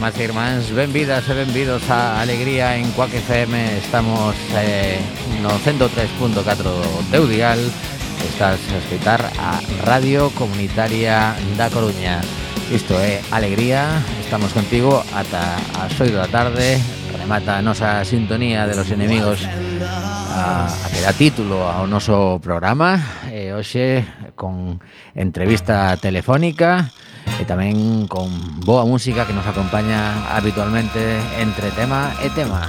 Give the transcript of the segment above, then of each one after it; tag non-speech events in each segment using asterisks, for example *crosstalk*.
irmás e irmáns, benvidas e benvidos a Alegría en Cuac FM Estamos eh, no 103.4 teu Dial Estás a escutar a Radio Comunitaria da Coruña. Isto é Alegría, estamos contigo ata as 8 da tarde. Remata a nosa sintonía de los enemigos a, a que dá título ao noso programa. E hoxe con entrevista telefónica e tamén con boa música que nos acompaña habitualmente entre tema e tema.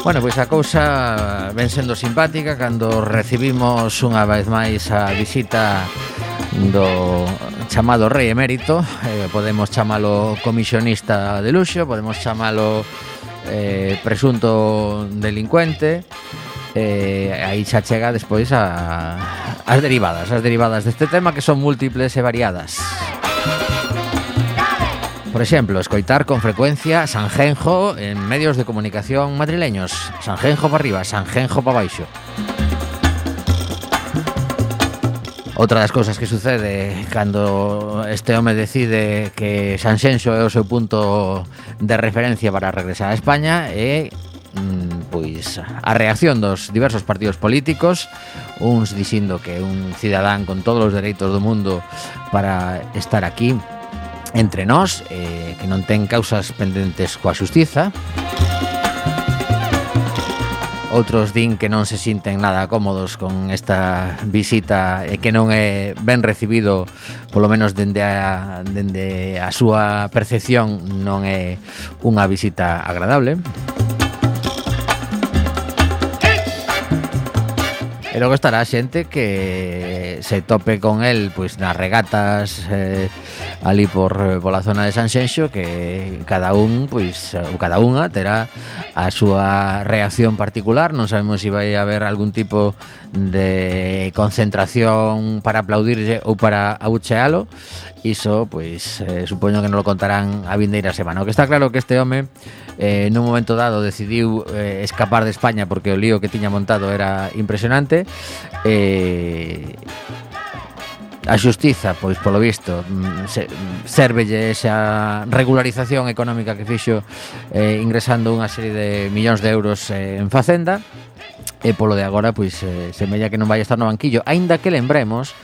Bueno, pois a cousa ven sendo simpática cando recibimos unha vez máis a visita do chamado rei emérito, eh, podemos chamalo comisionista de luxo, podemos chamalo eh, presunto delincuente eh, aí xa chega despois a, as derivadas, as derivadas deste tema que son múltiples e variadas. Por exemplo, escoitar con frecuencia Sanjenjo en medios de comunicación madrileños. Sanjenjo para arriba, Sanjenjo para baixo. Outra das cousas que sucede cando este home decide que Sanxenxo é o seu punto de referencia para regresar a España é mm, pois a reacción dos diversos partidos políticos, uns dicindo que é un cidadán con todos os dereitos do mundo para estar aquí entre nós, eh, que non ten causas pendentes coa xustiza, outros din que non se sinten nada cómodos con esta visita e que non é ben recibido, polo menos dende a, dende a súa percepción, non é unha visita agradable. E logo estará xente que se tope con el pois nas regatas eh, ali por eh, pola zona de San Xenxo que cada un pois eh, ou cada unha terá a súa reacción particular, non sabemos se si vai haber algún tipo de concentración para aplaudirlle ou para abuchealo. Iso, pois, eh, supoño que non lo contarán a vindeira semana. O que está claro que este home eh, nun momento dado decidiu eh, escapar de España porque o lío que tiña montado era impresionante. Eh, a xustiza, pois polo visto, mm, se, servelle esa regularización económica que fixo eh, ingresando unha serie de millóns de euros eh, en Facenda e polo de agora pois eh, semella que non vai estar no banquillo, aínda que lembremos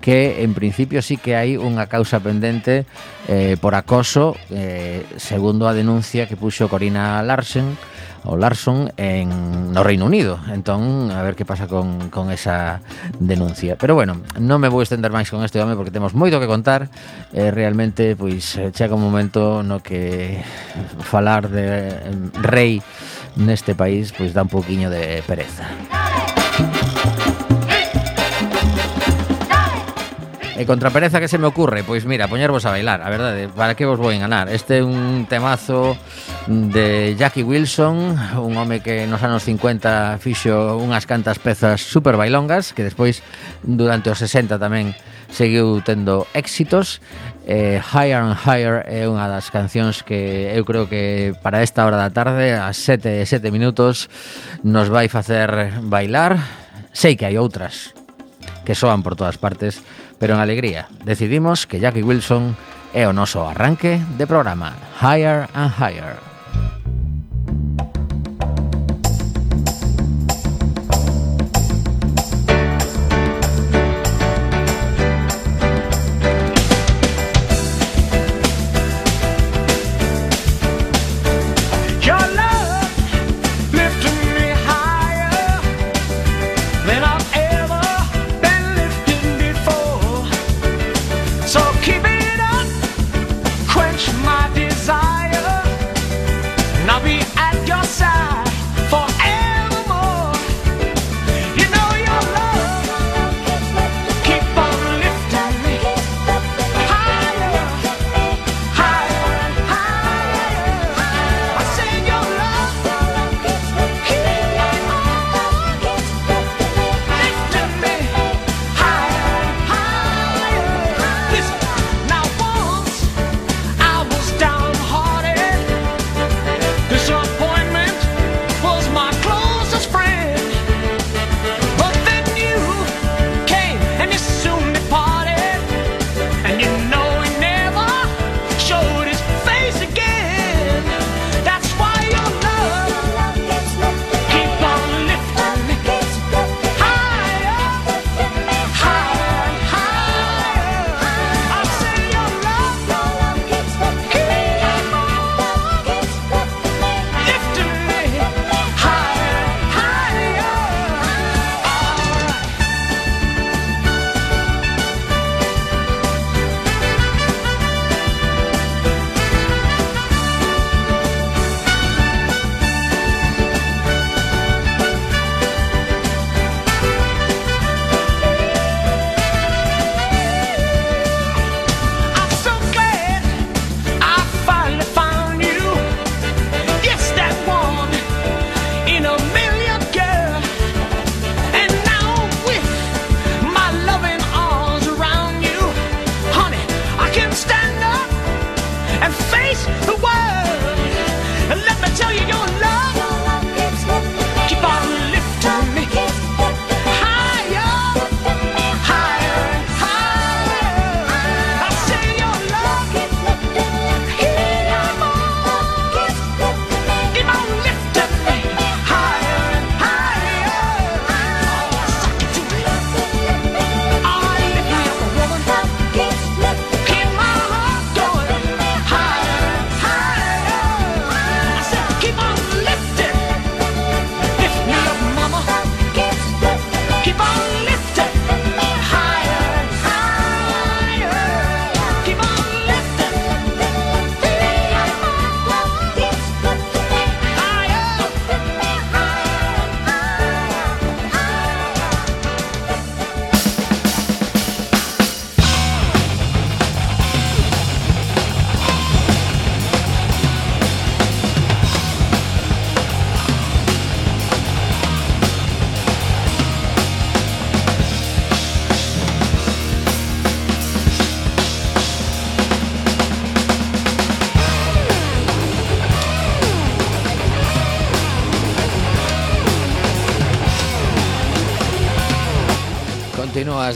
que en principio sí que hai unha causa pendente eh, por acoso eh, segundo a denuncia que puxo Corina Larsen o Larson en no Reino Unido. Entón, a ver que pasa con, con esa denuncia. Pero bueno, non me vou estender máis con este home porque temos moito que contar. Eh, realmente, pois, eh, chega un momento no que falar de eh, rei neste país pois dá un poquinho de pereza. E contra pereza que se me ocurre? Pois mira, poñervos a bailar, a verdade, para que vos vou enganar. Este é un temazo de Jackie Wilson, un home que nos anos 50 fixo unhas cantas pezas super bailongas, que despois durante os 60 tamén seguiu tendo éxitos Eh, Higher and Higher é unha das cancións que eu creo que para esta hora da tarde, a 7 7 minutos, nos vai facer bailar. Sei que hai outras que soan por todas partes, pero en alegría decidimos que Jackie Wilson é o noso arranque de programa Higher and Higher.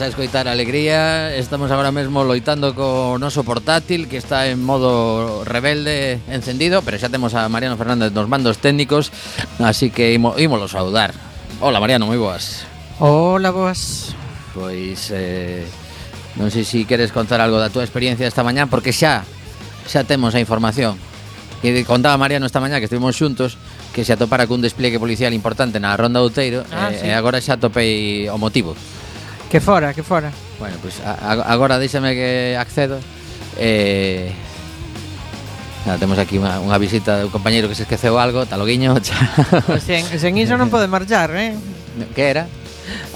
Estás a escoitar Alegría. Estamos agora mesmo loitando co noso portátil Que está en modo rebelde encendido Pero xa temos a Mariano Fernández nos mandos técnicos Así que imo, ímolo saudar. Hola Mariano, moi boas. Hola, boas. Pois eh, non sei se si queres contar algo da túa experiencia esta mañá Porque xa xa temos a información. Que contaba Mariano esta mañá que estuvimos xuntos que se atopara cun despliegue policial importante na Ronda Outeiro ah, eh, sí. e agora xa atopei o motivo. Que fora, que fora. Bueno, pois pues, agora déxame que accedo. Eh, Nada, temos aquí unha, unha visita do compañeiro que se esqueceu algo, taloguiño. *laughs* Sen, sen iso non pode marchar, eh? Que era?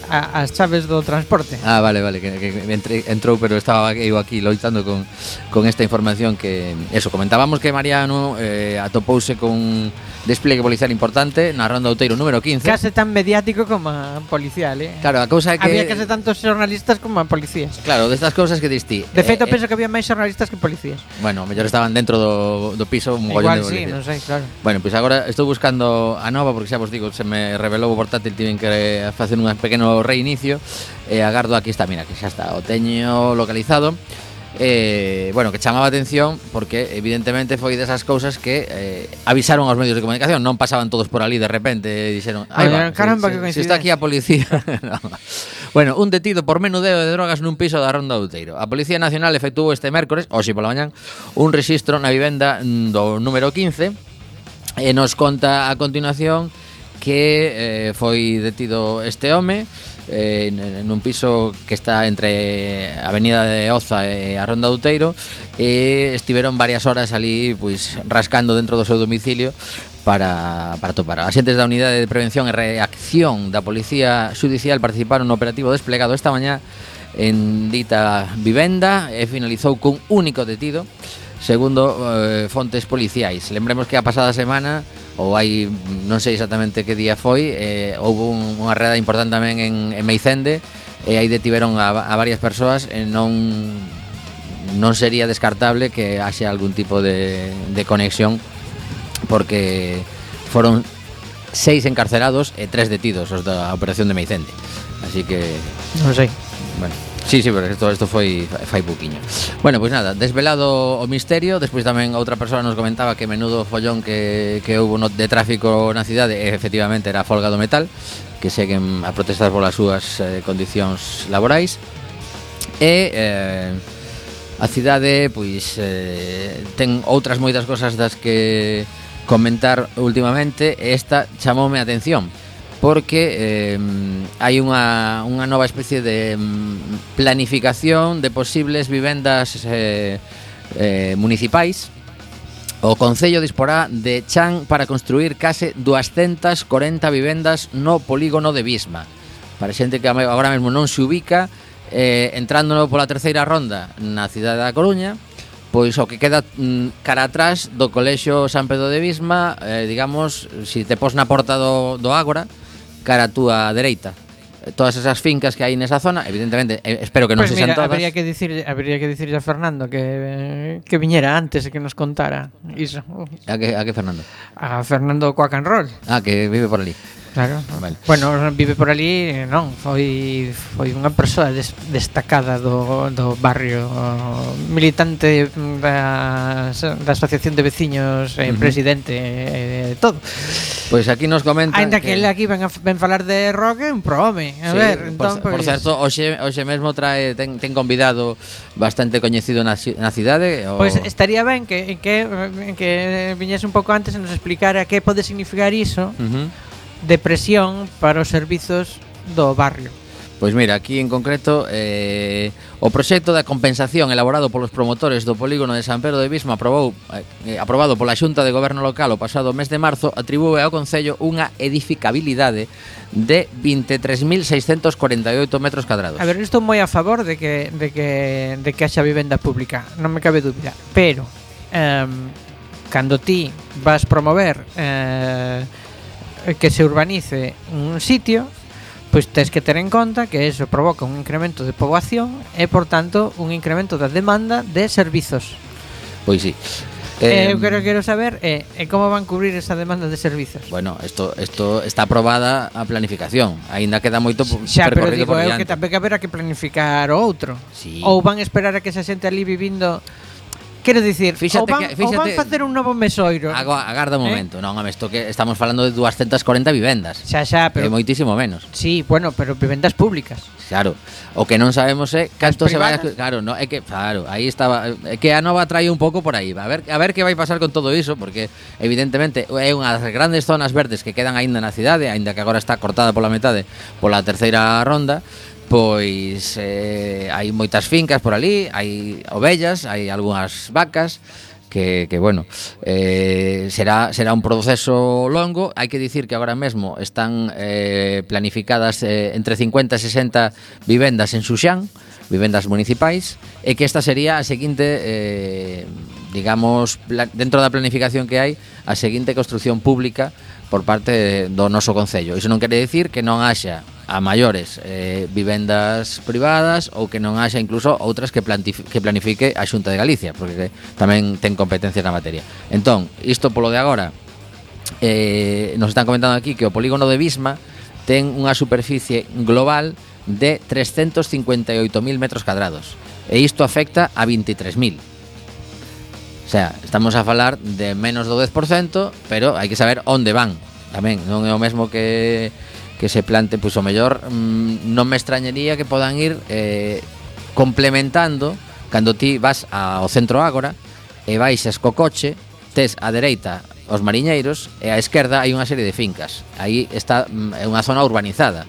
A, as chaves do transporte. Ah, vale, vale, que, que entre, entrou, pero estaba eu aquí loitando con, con esta información que... Eso, comentábamos que Mariano eh, atopouse con despliegue policial importante na Ronda Outeiro número 15. Case tan mediático como a policial, eh? Claro, a cousa é que... Había case tantos xornalistas como a policías. Claro, destas cousas que distí. De feito, eh, eh, penso que había máis xornalistas que policías. Bueno, mellor estaban dentro do, do piso un Igual, de policías. sí, non sei, claro. Bueno, pois pues agora estou buscando a nova, porque xa vos digo, se me revelou o portátil, tiven que facer un pequeno reinicio, e agardo aquí está, mira, que xa está, o teño localizado eh, bueno, que chamaba atención porque evidentemente foi desas cousas que eh, avisaron aos medios de comunicación, non pasaban todos por ali de repente, e dixeron, "Ai, va, caramba, se, que se está aquí a policía." *laughs* no. Bueno, un detido por menudeo de drogas nun piso da Ronda do Outeiro. A Policía Nacional efectuou este mércores, hoxe pola mañán, un rexistro na vivenda do número 15 e nos conta a continuación que eh, foi detido este home eh, nun piso que está entre a Avenida de Oza e a Ronda do e estiveron varias horas ali pois rascando dentro do seu domicilio para, para topar. Asentes da Unidade de Prevención e Reacción da Policía Judicial participaron no operativo desplegado esta mañá en dita vivenda e finalizou cun único detido segundo eh, fontes policiais. Lembremos que a pasada semana ou hai non sei exactamente que día foi, eh, houve un, unha reda importante tamén en, en Meicende e aí detiveron a, a varias persoas e non non sería descartable que haxe algún tipo de, de conexión porque foron seis encarcelados e tres detidos os da operación de Meicende. Así que non sei. Bueno, Sí, sí, pero todo isto foi fai buquiña. Bueno, pois pues nada, desvelado o misterio, despois tamén outra persoa nos comentaba que menudo follón que, que houve no, de tráfico na cidade, e efectivamente era a folga do metal, que seguen mm, a protestar polas súas eh, condicións laborais. E eh, a cidade pois eh, ten outras moitas cosas das que comentar últimamente, e esta chamoume a atención porque eh, hai unha, unha nova especie de mm, planificación de posibles vivendas eh, eh, municipais O Concello disporá de Chan para construir case 240 vivendas no polígono de Bisma. Para xente que agora mesmo non se ubica, eh, entrando pola terceira ronda na cidade da Coruña, pois o que queda mm, cara atrás do Colexio San Pedro de Bisma, eh, digamos, se si te pos na porta do, do Ágora, cara a túa dereita todas esas fincas que hai nesa zona, evidentemente, eh, espero que non pois pues se sean mira, todas. Habría que dicir, habría que dicirlle a Fernando que que viñera antes e que nos contara iso. A que a que Fernando? A Fernando Coacanrol. Ah, que vive por ali. Claro. Vale. Bueno, vive por ali, non, foi foi unha persoa des, destacada do, do barrio, militante da, da Asociación de Veciños, eh, uh -huh. presidente, eh, todo. Pois pues aquí nos comentan Ainda que, que aquí ven, a, ven falar de rock, un prohome. A sí, ver, por, entón, por, pois... certo, hoxe, hoxe mesmo trae ten, ten convidado bastante coñecido na, na cidade. O... Pois pues estaría ben que, que, que viñese un pouco antes e nos explicara que pode significar iso. Uh -huh de presión para os servizos do barrio. Pois mira, aquí en concreto eh, o proxecto da compensación elaborado polos promotores do polígono de San Pedro de Bisma aprobou, eh, eh aprobado pola Xunta de Goberno Local o pasado mes de marzo atribúe ao Concello unha edificabilidade de 23.648 metros cadrados. A ver, estou moi a favor de que, de que, de que haxa vivenda pública, non me cabe dúbida, pero eh, cando ti vas promover eh, que se urbanice un sitio, pois tens que ter en conta que eso provoca un incremento de poboación e, por tanto, un incremento da demanda de servizos. Pois sí. Eh, eh, eu quero quero saber eh, eh, como van cubrir esa demanda de servizos. Bueno, isto isto está aprobada a planificación. Aínda queda moito xa, pero digo, por diante. eu que tamén que haberá que planificar outro. Sí. Ou van esperar a que se xente ali vivindo Quero dicir, fíxate ou van, que, fíxate, o van facer un novo mesoiro. Agora, agarda un eh? momento, eh? non, home, isto que estamos falando de 240 vivendas. Xa, xa, pero... É moitísimo menos. Sí, bueno, pero vivendas públicas. Claro, o que non sabemos é canto se vai a... Claro, no, é que, claro, aí estaba... É que a nova trae un pouco por aí. A ver, a ver que vai pasar con todo iso, porque evidentemente é unha das grandes zonas verdes que quedan aínda na cidade, aínda que agora está cortada pola metade pola terceira ronda, pois eh, hai moitas fincas por ali, hai ovellas, hai algunhas vacas, que, que bueno, eh, será, será un proceso longo. Hai que dicir que agora mesmo están eh, planificadas eh, entre 50 e 60 vivendas en Xuxán, vivendas municipais, e que esta sería a seguinte, eh, digamos, dentro da planificación que hai, a seguinte construción pública por parte do noso Concello. Iso non quere dicir que non haxa a maiores eh, vivendas privadas ou que non haxa incluso outras que, que planifique a Xunta de Galicia, porque tamén ten competencias na materia. Entón, isto polo de agora, eh, nos están comentando aquí que o polígono de Bisma ten unha superficie global de 358.000 metros cadrados e isto afecta a 23.000. O sea, estamos a falar de menos do 10%, pero hai que saber onde van tamén. Non é o mesmo que que se plante, pois o mellor mm, non me extrañaría que podan ir eh, complementando cando ti vas ao centro ágora e baixas co coche, tes a dereita os mariñeiros e á esquerda hai unha serie de fincas. Aí está mm, é unha zona urbanizada.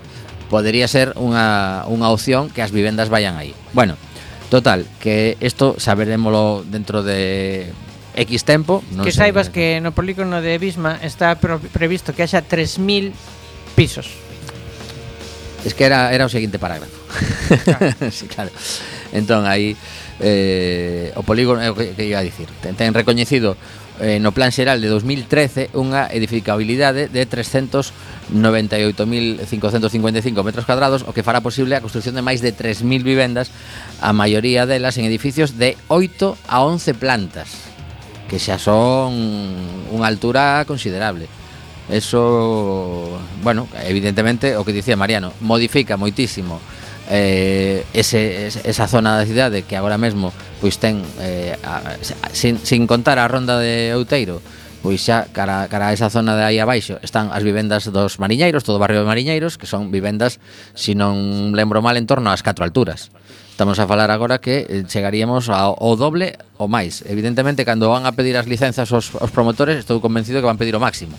Podería ser unha, unha opción que as vivendas vayan aí. Bueno, total, que isto saberémolo dentro de X tempo. Non que sei, saibas que no polígono de Bisma está previsto que haxa 3.000 pisos. Es que era, era o seguinte parágrafo. Claro. *laughs* sí, claro. Entón, aí eh, o polígono, eh, que, que iba a dicir, ten, ten recoñecido eh, no Plan Xeral de 2013 unha edificabilidade de 398.555 metros cuadrados, o que fará posible a construción de máis de 3.000 vivendas, a maioría delas en edificios de 8 a 11 plantas, que xa son unha altura considerable. Eso, bueno, evidentemente, o que dicía Mariano, modifica moitísimo eh, ese, esa zona da cidade que agora mesmo pois ten eh, a, sin, sin contar a ronda de Outeiro pois xa cara, cara a esa zona de aí abaixo están as vivendas dos mariñeiros, todo o barrio de mariñeiros, que son vivendas, se si non lembro mal, en torno ás catro alturas. Estamos a falar agora que eh, chegaríamos ao, ao doble ou máis. Evidentemente, cando van a pedir as licenzas aos, aos promotores, estou convencido que van pedir o máximo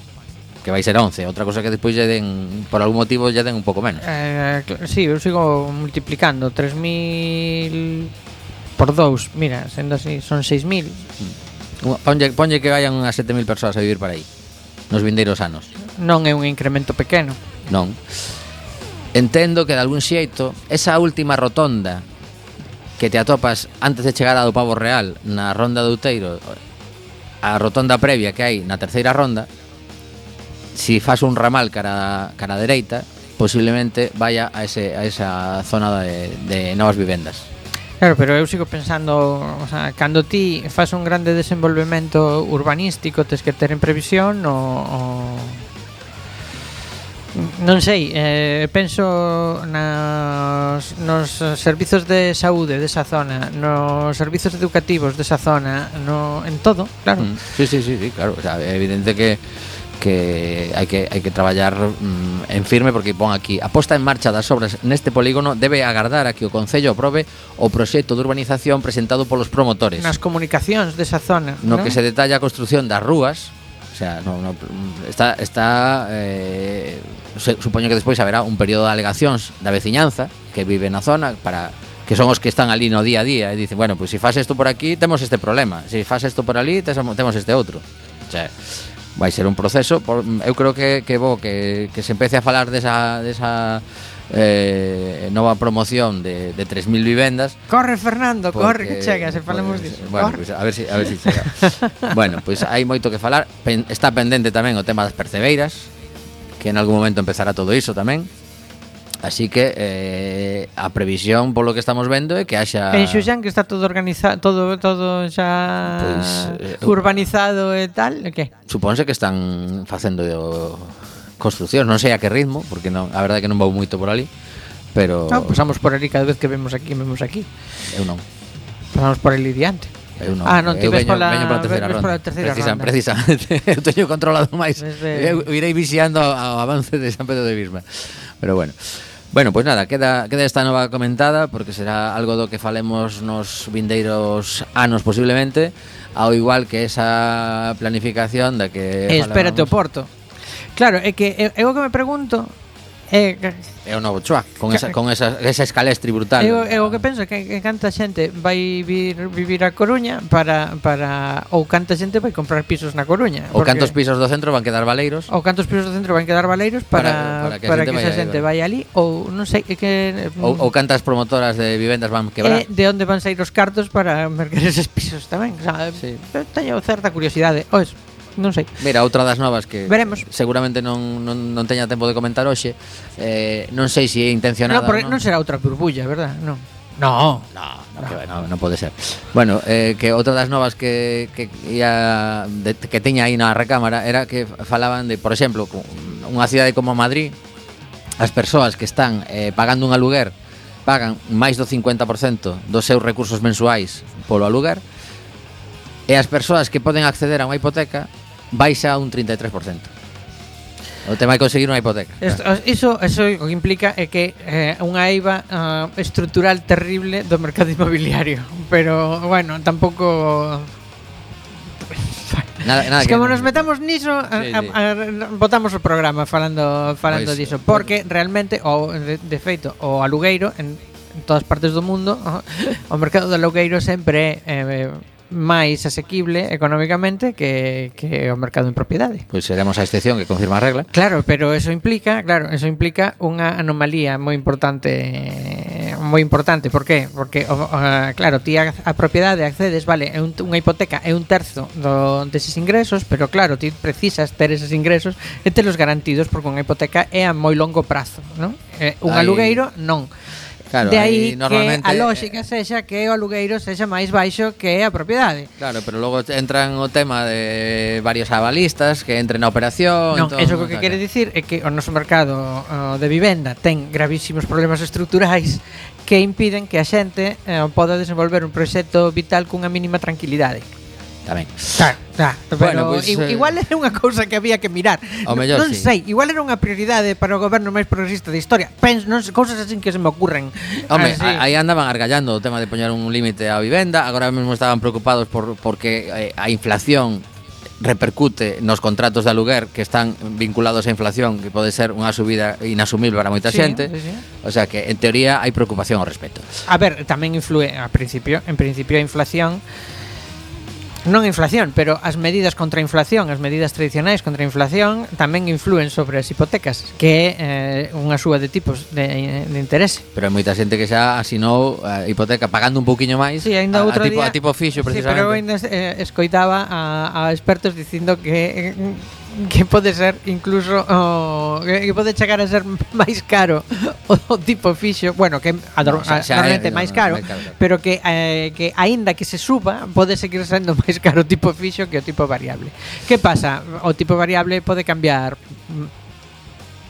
que vai ser 11. Outra cosa que despois lle den, por algún motivo, lle den un pouco menos. Eh, sí, eu sigo multiplicando 3000 por 2, mira, sendo así, son 6000. Hmm. Ponlle, ponlle que vayan unhas 7000 persoas a vivir para aí nos vindeiros anos. Non é un incremento pequeno. Non. Entendo que de algún xeito esa última rotonda que te atopas antes de chegar ao Pavo Real na ronda de Outeiro, a rotonda previa que hai na terceira ronda, si fas un ramal cara, cara a dereita, posiblemente vaya a, ese, a esa zona de, de novas vivendas. Claro, pero eu sigo pensando, o sea, cando ti fas un grande desenvolvemento urbanístico, tes que ter en previsión o, o... Non sei, eh, penso nas, nos servizos de saúde desa zona, nos servizos educativos desa zona, no, en todo, claro. Mm, sí, sí, sí, sí, claro, o sea, é evidente que que hai que, hai que traballar mm, en firme porque pon aquí a posta en marcha das obras neste polígono debe agardar a que o Concello aprobe o proxecto de urbanización presentado polos promotores. Nas comunicacións desa zona. No, non? que se detalla a construción das rúas, o sea, no, no, está, está eh, supoño que despois haberá un período de alegacións da veciñanza que vive na zona para que son os que están ali no día a día e dicen, bueno, pois pues, se si isto por aquí, temos este problema, se si isto por ali, temos este outro. O sea, vai ser un proceso. Por, eu creo que, que bo que, que se empece a falar desa, desa eh, nova promoción de, de 3.000 vivendas. Corre Fernando, porque, corre que chega, se falamos pues, disso bueno, corre. pues, a ver si, a ver si chega. *laughs* Bueno, pois pues, hai moito que falar. Pen, Está pendente tamén o tema das percebeiras Que en algún momento empezará todo iso tamén. Así que eh, a previsión polo que estamos vendo é que haxa En Xuxan que está todo organizado, todo todo xa pois, pues, eh, urbanizado e tal, e que? Supónse que están facendo construcción, non sei a que ritmo, porque non, a verdade é que non vou moito por ali, pero ah, no, pasamos por ali cada vez que vemos aquí, vemos aquí. Eu non. Pasamos por ali diante. Eu non. Ah, non, ti ves pola, veño pola terceira ronda. Pola terceira Precisa, ronda. Precisamente, eu *laughs* teño controlado máis. Desde... Eu irei vixiando ao avance de San Pedro de Bisma. Pero bueno. Bueno, pois pues nada, queda, queda esta nova comentada porque será algo do que falemos nos vindeiros anos posiblemente ao igual que esa planificación da que Espérate o Porto. Claro, é que eu, eu que me pregunto É, é o novo Chua, con esa, con esa, esa escalestri brutal. Eu, eu o que penso é que, que canta xente vai vir, vivir a Coruña para, para ou canta xente vai comprar pisos na Coruña. Ou cantos pisos do centro van quedar valeiros. Ou cantos pisos do centro van quedar valeiros para, para, para que, para que, que esa xente vai ali ou non sei que ou, mm, ou cantas promotoras de vivendas van quebrar. Eh, de onde van sair os cartos para mercar eses pisos tamén. O sea, sí. Teño certa curiosidade. Ois, non sei. Mira, outra das novas que Veremos. seguramente non, non, non teña tempo de comentar hoxe, eh, non sei se é intencionada. No, porque non, non será outra burbulla, verdad? Non. No. No, no. Que, no, non pode ser. Bueno, eh, que outra das novas que que ia, de, que teña aí na recámara era que falaban de, por exemplo, unha cidade como Madrid, as persoas que están eh, pagando un aluguer pagan máis do 50% dos seus recursos mensuais polo aluguer e as persoas que poden acceder a unha hipoteca baixa un 33%. O tema de conseguir unha hipoteca. Esto, iso, iso o que implica é que eh, unha eiva uh, estrutural terrible do mercado inmobiliario. *laughs* Pero, bueno, tampouco... Nada, nada es que como nos metamos niso, eh, sí, a, a, botamos o programa falando falando pois, diso, porque realmente o de, de feito o alugueiro en, en todas partes do mundo, *laughs* o mercado do alugueiro sempre é eh, máis asequible económicamente que, que o mercado en propiedade. Pois seremos a excepción que confirma a regla. Claro, pero eso implica, claro, eso implica unha anomalía moi importante moi importante, por qué? Porque o, o, claro, ti a, a propiedade accedes, vale, é un, unha hipoteca é un terzo do, deses ingresos, pero claro, ti precisas ter eses ingresos e te los garantidos porque unha hipoteca é a moi longo prazo, non? Eh, un Ahí... alugueiro non. Claro, de aí normalmente, que a eh, lógica sexa que o alugueiro sexa máis baixo que a propiedade. Claro, pero logo entran o tema de varios avalistas que entren na operación. Non, entón, eso que, que quere dicir é que o noso mercado uh, de vivenda ten gravísimos problemas estruturais que impiden que a xente uh, poda desenvolver un proxecto vital cunha mínima tranquilidade tamén. Claro, claro, pero bueno, pois, pues, eh, igual era unha cousa que había que mirar. O mellor, non sí. sei, igual era unha prioridade para o goberno máis progresista de historia. Pens, non, cousas así que se me ocurren. Home, así. aí andaban argallando o tema de poñer un límite á vivenda, agora mesmo estaban preocupados por porque eh, a inflación repercute nos contratos de aluguer que están vinculados á inflación, que pode ser unha subida inasumible para moita sí, xente. Sí, sí. O sea que en teoría hai preocupación ao respecto. A ver, tamén influe a principio, en principio a inflación non a inflación, pero as medidas contra a inflación, as medidas tradicionais contra a inflación tamén influen sobre as hipotecas, que é eh, unha súa de tipos de, de interese. Pero hai moita xente que xa asinou a hipoteca pagando un pouquiño máis. Sí, ainda a, outro a, tipo, día, a tipo fixo precisamente. Sí, pero ainda eh, escoitaba a, a expertos dicindo que eh, *laughs* que pode ser incluso oh, que pode chegar a ser *laughs* máis caro o, o tipo fixo, bueno, que a, no, xa, xa normalmente eh, é, máis caro, no, no, no, pero que eh, que aínda que se suba, pode seguir sendo *laughs* máis caro o tipo fixo que o tipo variable. Que pasa? O tipo variable pode cambiar mm,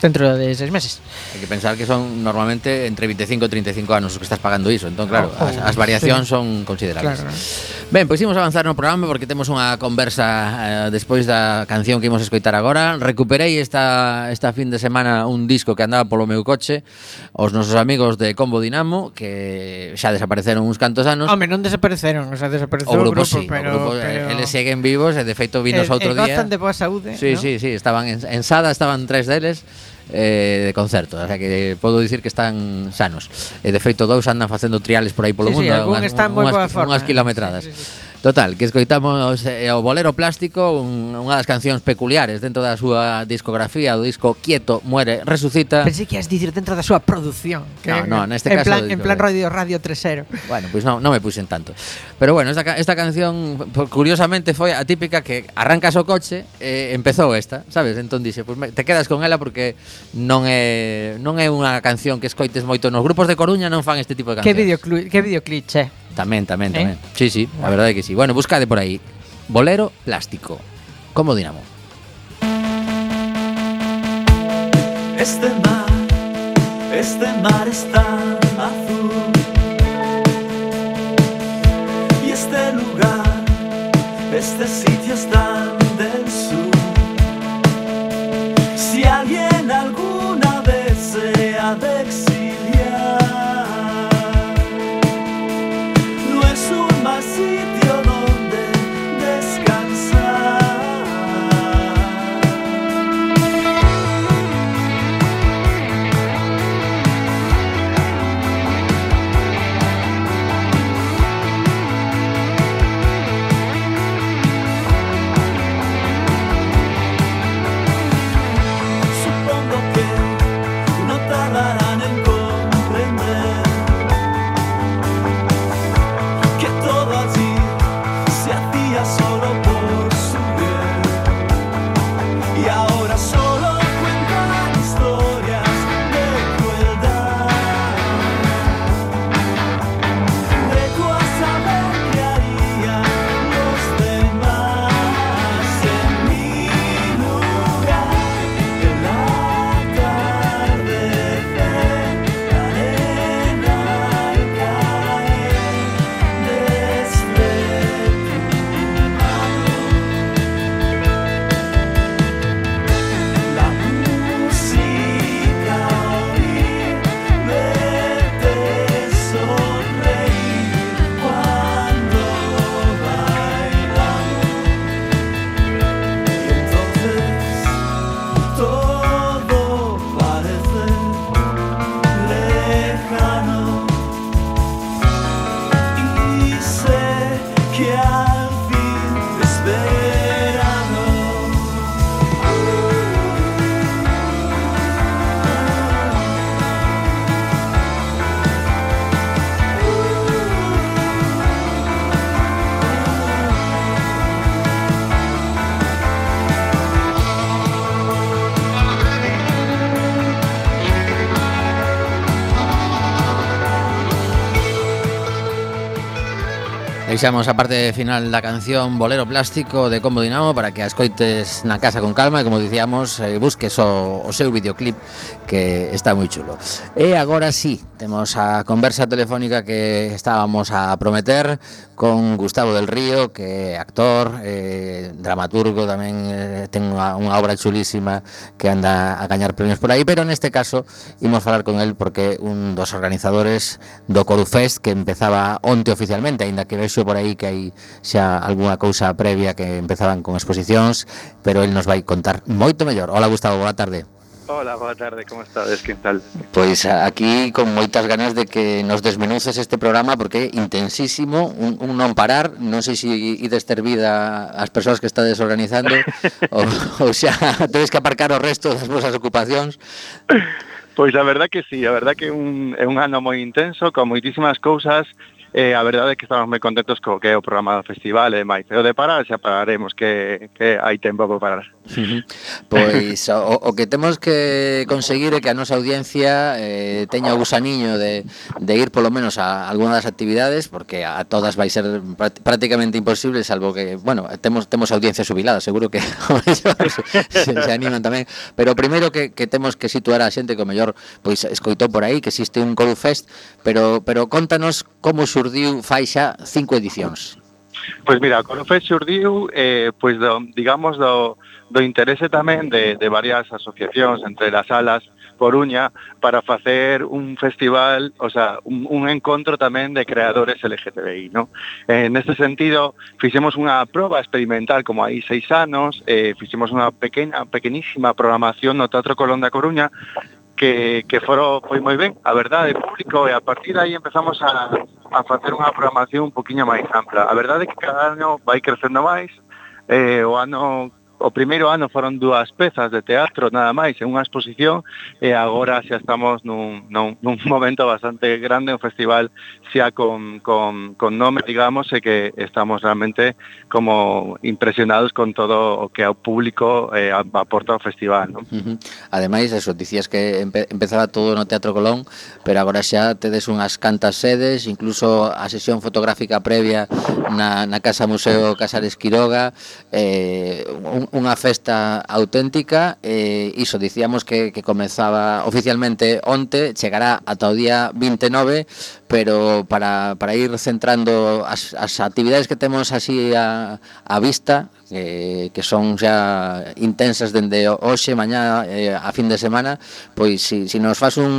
dentro de seis meses. Hai que pensar que son normalmente entre 25 e 35 anos os que estás pagando iso, entón claro, oh, oh, as, as variacións sí. son considerables. Claro. Ben, pois imos avanzar no programa porque temos unha conversa eh, despois da canción que imos escoitar agora. Recuperei esta esta fin de semana un disco que andaba polo meu coche, os nosos amigos de Combo Dinamo que xa desapareceron uns cantos anos. Home, non desapareceron, o sea, desapareceu o grupo, o grupo sí, pero, o grupo, eh, pero... eles seguen vivos e de feito vinos eh, outro e, día. E gozan de boa saúde, Sí, ¿no? sí, sí, estaban en, en Sada, estaban tres deles eh, de concerto, o sea que podo dicir que están sanos. E de feito dous andan facendo triales por aí polo sí, mundo, sí, unhas, están moi unhas, unhas eh. kilometradas. Sí, sí, sí. Total, que escoitamos eh, o Bolero Plástico, un, unha das cancións peculiares dentro da súa discografía, o disco Quieto, Muere, Resucita. Pensei que ias dicir dentro da súa produción. Que no, no, neste en caso... Plan, en plan Radio Radio 3.0. Bueno, pois pues non no me puxen tanto. Pero bueno, esta, esta canción, curiosamente, foi a típica que arrancas o coche e eh, empezou esta, sabes? Entón dixe, pois pues, te quedas con ela porque non é non é unha canción que escoites moito nos grupos de Coruña non fan este tipo de cancións. Que videoclip, que videoclip, che? Tamén, tamén, Eh? tamén. Sí, sí, a verdade é que sí. Bueno, buscade por aí. Bolero plástico. Como dinamo. Este mar, este mar es tan azul. Y este lugar, este sitio es Deixamos a parte final da canción Bolero Plástico de Combo Dinamo para que a escoites na casa con calma e como dicíamos, eh, busques o, o seu videoclip que está moi chulo. E agora sí, temos a conversa telefónica que estábamos a prometer con Gustavo del Río, que é actor, eh, dramaturgo, tamén eh, ten unha, unha obra chulísima que anda a gañar premios por aí, pero neste caso imos falar con el porque un dos organizadores do Corufest que empezaba onte oficialmente, aínda que vexo Por aí que hai xa algunha cousa previa que empezaban con exposicións, pero el nos vai contar moito mellor. Hola Gustavo, boa tarde. Hola, boa tarde, como estades? Que tal? Pois aquí con moitas ganas de que nos desmenuces este programa porque é intensísimo, un, un non parar, non sei se ides ter vida as persoas que estades organizando *laughs* ou, ou xa tedes que aparcar o resto das vosas ocupacións. Pois a verdad que sí, a verdad que un, é un ano moi intenso, con moitísimas cousas, E a verdade é que estamos moi contentos co que é o programa do festival eh, e máis. O de parar xa pararemos que, que hai tempo para parar. *laughs* Pois o, o que temos que conseguir é que a nosa audiencia eh, teña o gusaniño de, de ir polo menos a alguna das actividades porque a todas vai ser prácticamente imposible salvo que, bueno, temos temos audiencia subilada, seguro que *laughs* se, se animan tamén, pero primeiro que, que temos que situar a xente que o mellor pois escoitou por aí que existe un Corufest, pero pero contanos como xurdiu fai xa cinco edicións? Pois mira, o Corofes xurdiu eh, pois do, digamos do, do interese tamén de, de varias asociacións entre as alas Coruña para facer un festival, o sea, un, un encontro tamén de creadores LGTBI, ¿no? Eh, neste sentido, fixemos unha proba experimental como hai seis anos, eh, fixemos unha pequena, pequenísima programación no Teatro Colón da Coruña que, que foro foi moi ben, a verdade, público, e a partir de aí empezamos a a facer unha programación un poquinho máis ampla. A verdade é que cada ano vai crecendo máis, eh, o ano o primeiro ano foron dúas pezas de teatro nada máis en unha exposición e agora xa estamos nun, nun, nun *laughs* momento bastante grande un festival xa con, con, con nome digamos e que estamos realmente como impresionados con todo o que ao público eh, aporta ao festival non? Uh -huh. Ademais, eso, dicías que empe empezaba todo no Teatro Colón pero agora xa tedes unhas cantas sedes incluso a sesión fotográfica previa na, na Casa Museo Casares Quiroga eh, un, unha festa auténtica e eh, iso, dicíamos que, que comezaba oficialmente onte, chegará ata o día 29 pero para, para ir centrando as, as actividades que temos así a, a vista que, que son xa intensas dende hoxe, mañá, eh, a fin de semana, pois si, si nos faz un,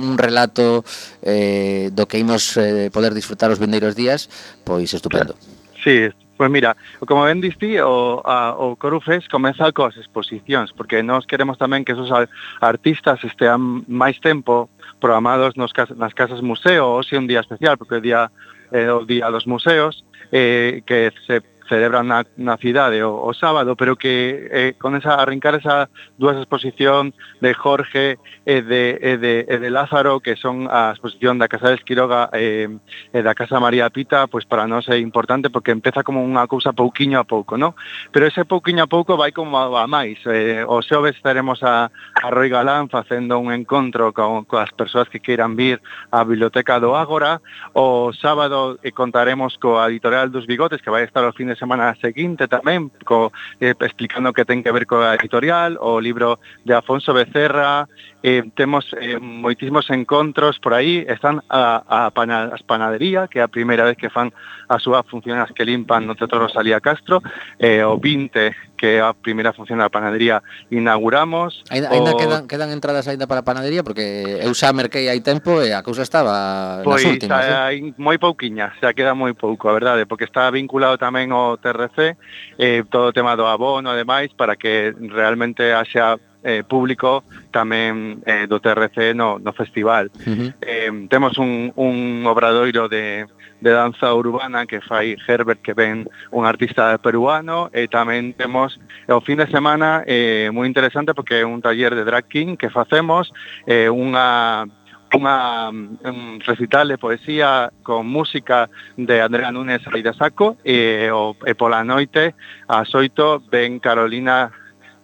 un relato eh, do que imos eh, poder disfrutar os vindeiros días, pois estupendo. Sí, Pois mira, como ben disti, o, a, o Corufes comeza coas exposicións, porque nós queremos tamén que esos artistas estean máis tempo programados nos, nas casas museo, hoxe un día especial, porque o día, eh, o día dos museos, eh, que se celebran na, na cidade o, o sábado, pero que eh, con esa arrincar esa dúas exposición de Jorge e de, e de, e de Lázaro, que son a exposición da Casa de Esquiroga eh, e da Casa María Pita, pois para nós é importante porque empeza como unha cousa pouquiño a pouco, non? Pero ese pouquiño a pouco vai como a, a máis. Eh, o xoves estaremos a, a Roi Galán facendo un encontro con, con as persoas que queiran vir á Biblioteca do Ágora. O sábado eh, contaremos coa editorial dos Bigotes, que vai estar o fin de semana seguinte tamén co, eh, explicando que ten que ver coa editorial, o libro de Afonso Becerra eh, temos eh, moitísimos encontros por aí, están a, a pana, as panadería, que é a primeira vez que fan a súa función as que limpan no Teatro Rosalía Castro, eh, o 20, que é a primeira función da panadería, inauguramos. Ainda, o... quedan, quedan entradas ainda para a panadería, porque eu xa merquei hai tempo e a cousa estaba pois, nas últimas. Pois, eh? moi pouquiña, xa queda moi pouco, a verdade, porque está vinculado tamén ao TRC, eh, todo o tema do abono, ademais, para que realmente haxa eh, público tamén eh, do TRC no, no festival. Uh -huh. eh, temos un, un obradoiro de, de danza urbana que fai Herbert que ven un artista peruano e tamén temos o fin de semana eh, moi interesante porque é un taller de drag king que facemos eh, unha unha un recital de poesía con música de Andrea Núñez Aida Saco e, o, e pola noite a xoito ven Carolina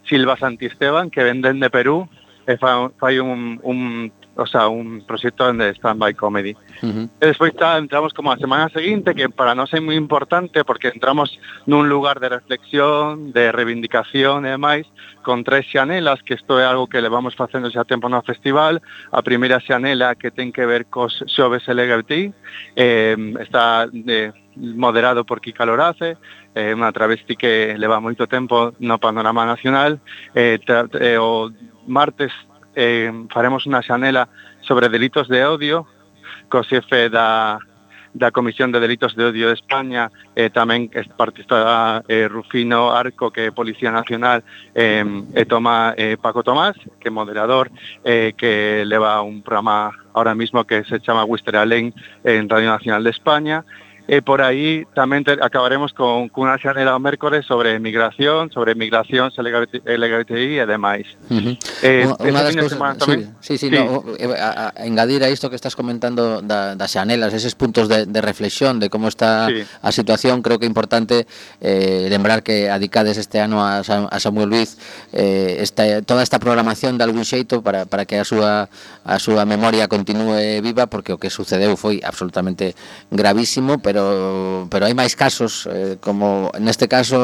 Silva Santisteban que venden de Perú e fa, fai un, un o sea, un proxecto de stand-by comedy. Uh -huh. E despois tá, entramos como a semana seguinte, que para nós é moi importante porque entramos nun lugar de reflexión, de reivindicación e demais, con tres xanelas, que isto é algo que le vamos facendo xa tempo no festival. A primeira xanela que ten que ver cos xoves LGBT, eh, está... Eh, moderado por Kika Lorace, Eh, é unha travesti que leva moito tempo no panorama nacional eh, tra, eh, o martes eh, faremos unha xanela sobre delitos de odio co xefe da, da Comisión de Delitos de Odio de España eh, tamén participa eh, Rufino Arco que é Policía Nacional eh, e toma eh, Paco Tomás que é moderador eh, que leva un programa ahora mismo que se chama Wister Alén en Radio Nacional de España E por aí tamén te, acabaremos con cunha xanela o mércores sobre migración, sobre migración, LGBTI e demais. Uh -huh. eh, unha das cousas... Sí, sí, sí, sí. No, eh, a, a, engadir a isto que estás comentando da, das xanelas, eses puntos de, de reflexión de como está sí. a situación, creo que é importante eh, lembrar que adicades este ano a, a Samuel Luiz eh, esta, toda esta programación de algún xeito para, para que a súa, a súa memoria continúe viva, porque o que sucedeu foi absolutamente gravísimo, pero pero pero hai máis casos eh, como neste caso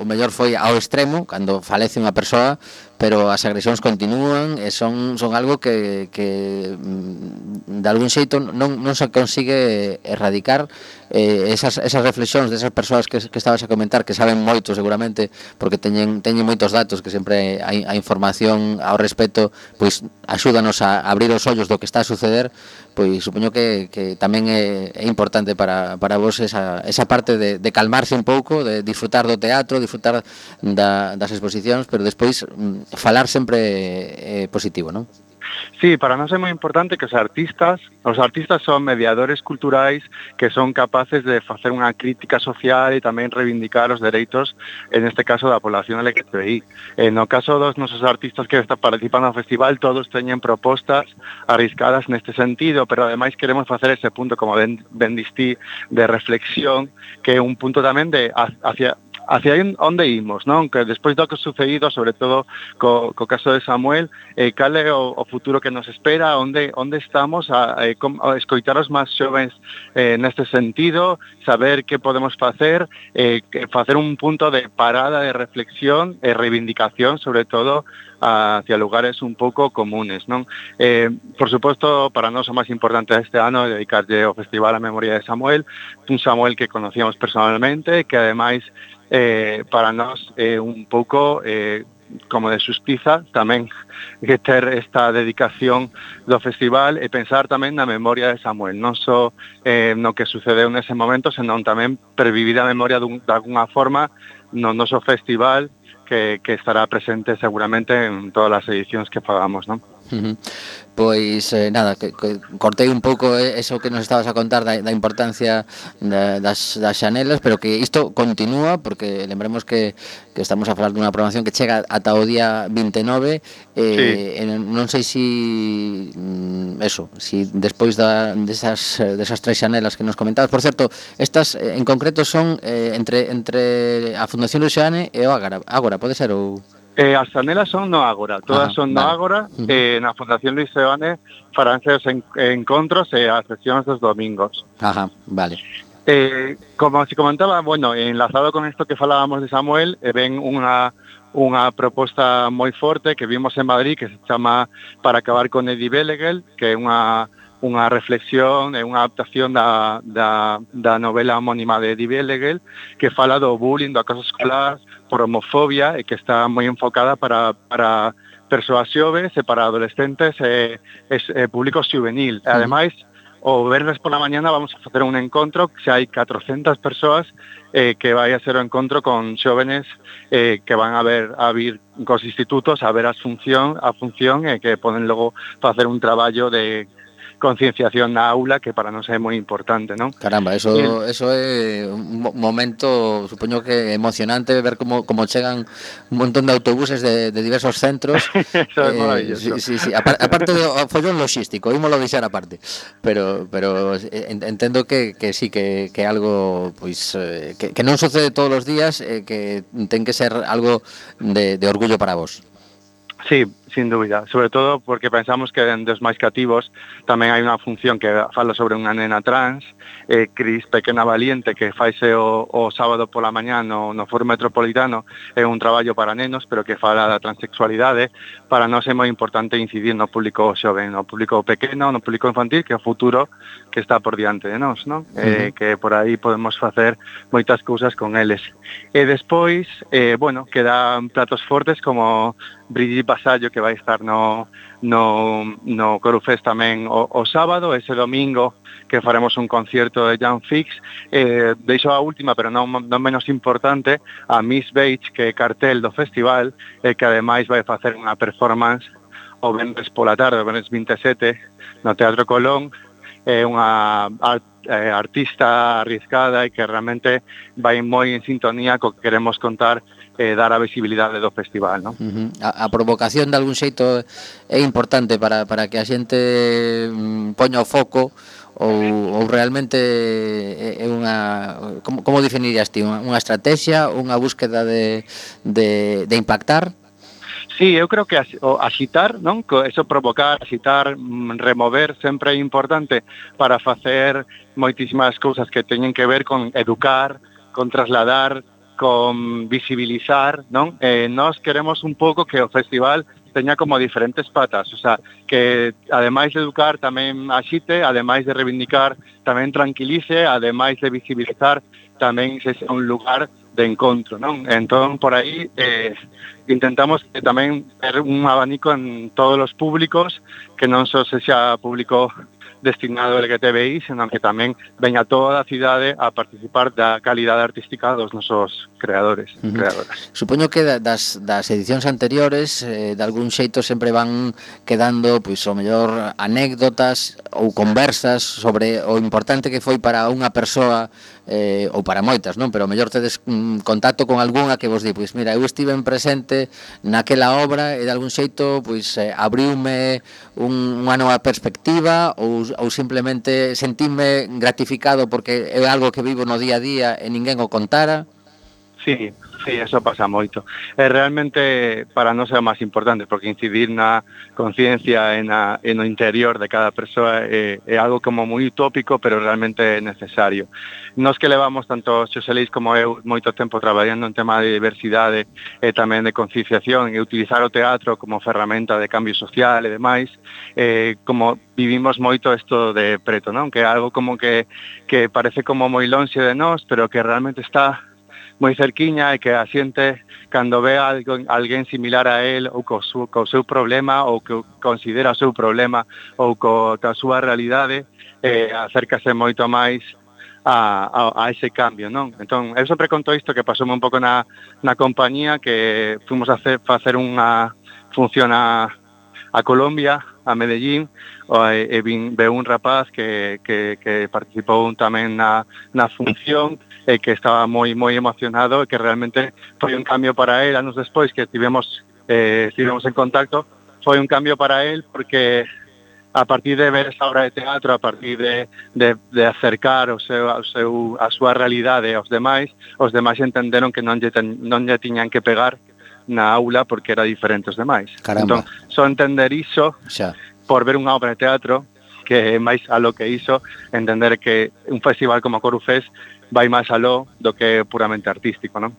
o mellor foi ao extremo cando falece unha persoa pero as agresións continúan e son son algo que que mm, de algún xeito non non se consigue erradicar eh, esas esas reflexións desas persoas que que estabas a comentar que saben moito seguramente porque teñen teñen moitos datos que sempre hai a información ao respecto, pois axúdanos a abrir os ollos do que está a suceder pois supoño que, que tamén é, é importante para, para vos esa, esa parte de, de calmarse un pouco, de disfrutar do teatro, disfrutar da, das exposicións, pero despois mm, falar sempre é positivo, non? Sí, para nós é moi importante que os artistas, os artistas son mediadores culturais que son capaces de facer unha crítica social e tamén reivindicar os dereitos, en este caso da población LGTBI. En no caso dos nosos artistas que están participando no festival, todos teñen propostas arriscadas neste sentido, pero ademais queremos facer ese punto, como ben, ben distí, de reflexión, que é un punto tamén de hacia hacia onde imos, non? Que despois do que sucedido, sobre todo co, co caso de Samuel, eh, cal é o, o futuro que nos espera, onde onde estamos a, eh, a, a escoitar os máis xovens eh, neste sentido, saber que podemos facer, eh, facer un punto de parada de reflexión e eh, reivindicación, sobre todo hacia lugares un pouco comunes, non? Eh, por suposto, para nós o máis importante este ano é dedicarlle ao Festival a Memoria de Samuel, un Samuel que conocíamos personalmente, que ademais eh, para nós é eh, un pouco eh, como de suspiza tamén *laughs* que ter esta dedicación do festival e pensar tamén na memoria de Samuel, non só eh, no que sucedeu nese momento, senón tamén pervivir a memoria dun, de alguna forma no noso festival que, que estará presente seguramente en todas as edicións que fagamos, non? Uh -huh pois eh, nada, que, que cortei un pouco eh, eso que nos estabas a contar da, da importancia da, das, das xanelas, pero que isto continúa, porque lembremos que, que estamos a falar dunha programación que chega ata o día 29, eh, sí. en, non sei si mm, eso, si despois da, desas, desas tres xanelas que nos comentabas, por certo, estas eh, en concreto son eh, entre, entre a Fundación Luxane e o Ágora, Ágora pode ser ou... Eh, as sanelas son no Ágora, todas ah, son no vale. Ágora, uh -huh. eh, na Fundación Luis Seoane faranse os en, encontros e eh, as sesións dos domingos. Ajá, vale. Eh, como se comentaba, bueno, enlazado con isto que falábamos de Samuel, eh, ven unha unha proposta moi forte que vimos en Madrid que se chama Para acabar con Eddie Bellegel, que é unha unha reflexión e unha adaptación da, da, da novela homónima de Eddie Bellegel que fala do bullying, do acaso escolar, por homofobia e que está moi enfocada para, para persoas xoves e para adolescentes e, e, e público juvenil. E, ademais, o verdes pola mañana vamos a facer un encontro que hai 400 persoas eh, que vai a ser o encontro con xóvenes eh, que van a ver a vir cos institutos a ver a función a función e eh, que poden logo facer un traballo de concienciación na aula que para nós é moi importante, non? Caramba, eso Bien. eso é un momento, supoño que emocionante ver como como chegan un montón de autobuses de, de diversos centros. *laughs* eso é eh, maravilloso. Sí, sí, sí. aparte do follón logístico, ímolo deixar aparte, pero pero entendo que, que sí que que algo pois pues, que, que non sucede todos os días, eh, que ten que ser algo de, de orgullo para vos. Sí, Sin dúbida, sobre todo porque pensamos que en dos máis cativos tamén hai unha función que fala sobre unha nena trans, eh, Cris Pequena Valiente, que faise o, o sábado pola mañá no, no Foro Metropolitano, é un traballo para nenos, pero que fala da transexualidade. Para nós é moi importante incidir no público xoven, no público pequeno, no público infantil, que é o futuro que está por diante de nós, non? Uh -huh. eh, que por aí podemos facer moitas cousas con eles. E despois, eh, bueno, quedan platos fortes como Brigitte Basallo, que vai estar no, no, no Corufest tamén o, o sábado, ese domingo que faremos un concierto de Jan Fix. Eh, deixo a última, pero non, non menos importante, a Miss Beige, que é cartel do festival, e eh, que ademais vai facer unha performance o venres pola tarde, o venres 27, no Teatro Colón, é unha art, eh, artista arriscada e que realmente vai moi en sintonía co que queremos contar eh, dar a visibilidade do festival, non? Uh -huh. a, a provocación de algún xeito é importante para, para que a xente mm, poña o foco ou, ou realmente é unha como, como definirías ti, unha, unha estrategia, unha búsqueda de, de, de impactar? Sí, eu creo que axitar, non? Eso provocar, axitar, mm, remover sempre é importante para facer moitísimas cousas que teñen que ver con educar, con trasladar con visibilizar, non? Eh, nós queremos un pouco que o festival teña como diferentes patas, o sea, que ademais de educar tamén axite, ademais de reivindicar tamén tranquilice, ademais de visibilizar tamén se sea un lugar de encontro, non? Entón, por aí, eh, intentamos que tamén ter un abanico en todos os públicos, que non só se xa público destinado LGTBI, senón que tamén veña toda a cidade a participar da calidade artística dos nosos creadores e uh -huh. creadoras. Supoño que das, das edicións anteriores eh, de algún xeito sempre van quedando pois o mellor anécdotas ou conversas sobre o importante que foi para unha persoa eh, ou para moitas, non? Pero mellor tedes mm, contacto con algunha que vos di, pois mira, eu estive en presente naquela obra e de algún xeito pois eh, abriume un, unha nova perspectiva ou, ou simplemente sentime gratificado porque é algo que vivo no día a día e ninguén o contara. Sí, Sí, eso pasa moito. É eh, realmente para nós é o máis importante, porque incidir na conciencia e na, e no interior de cada persoa é, eh, é algo como moi utópico, pero realmente é necesario. Nos que levamos tanto Xosé como eu moito tempo traballando en tema de diversidade e eh, tamén de concienciación e utilizar o teatro como ferramenta de cambio social e demais, eh, como vivimos moito isto de preto, non? Que é algo como que, que parece como moi lonxe de nós, pero que realmente está moi cerquiña e que a xente cando ve algo, alguén similar a él ou co, su, co seu problema ou que considera o seu problema ou co a súa realidade eh, acércase moito máis a, a, a ese cambio, non? Entón, eu sempre conto isto que pasoume un pouco na, na compañía que fomos a hacer, facer unha función a, a Colombia, a Medellín, e, e eh, eh, vin, veu un rapaz que, que, que participou tamén na, na función e que estaba moi moi emocionado e que realmente foi un cambio para él anos despois que tivemos eh, estivemos en contacto foi un cambio para él porque a partir de ver esa obra de teatro, a partir de, de, de acercar o seu, o seu, a súa realidade aos demais, os demais entenderon que non lle, ten, non lle tiñan que pegar na aula porque era diferente aos demais. Caramba. Entón, só entender iso xa. por ver unha obra de teatro que é máis a lo que hizo entender que un festival como Corufes vai máis aló do que puramente artístico, non?